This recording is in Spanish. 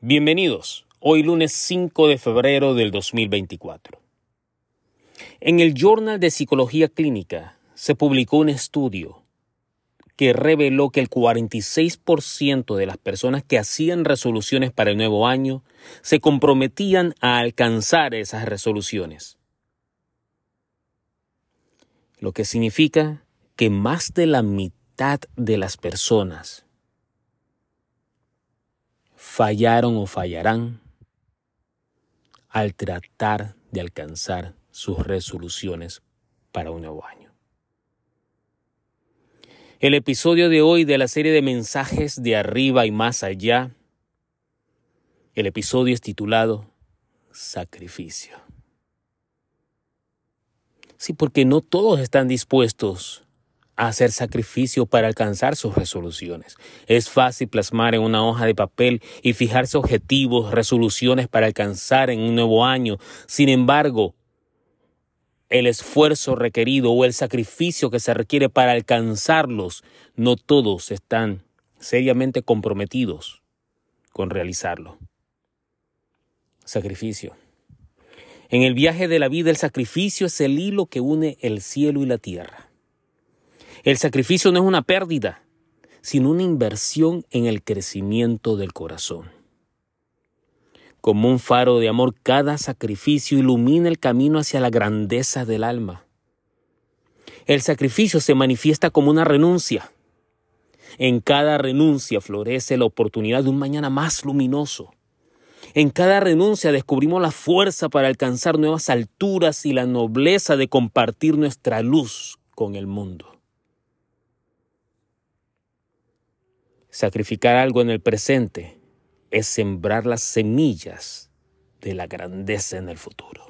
Bienvenidos, hoy lunes 5 de febrero del 2024. En el Journal de Psicología Clínica se publicó un estudio que reveló que el 46% de las personas que hacían resoluciones para el nuevo año se comprometían a alcanzar esas resoluciones. Lo que significa que más de la mitad de las personas fallaron o fallarán al tratar de alcanzar sus resoluciones para un nuevo año. El episodio de hoy de la serie de mensajes de arriba y más allá, el episodio es titulado Sacrificio. Sí, porque no todos están dispuestos hacer sacrificio para alcanzar sus resoluciones. Es fácil plasmar en una hoja de papel y fijarse objetivos, resoluciones para alcanzar en un nuevo año. Sin embargo, el esfuerzo requerido o el sacrificio que se requiere para alcanzarlos, no todos están seriamente comprometidos con realizarlo. Sacrificio. En el viaje de la vida el sacrificio es el hilo que une el cielo y la tierra. El sacrificio no es una pérdida, sino una inversión en el crecimiento del corazón. Como un faro de amor, cada sacrificio ilumina el camino hacia la grandeza del alma. El sacrificio se manifiesta como una renuncia. En cada renuncia florece la oportunidad de un mañana más luminoso. En cada renuncia descubrimos la fuerza para alcanzar nuevas alturas y la nobleza de compartir nuestra luz con el mundo. Sacrificar algo en el presente es sembrar las semillas de la grandeza en el futuro.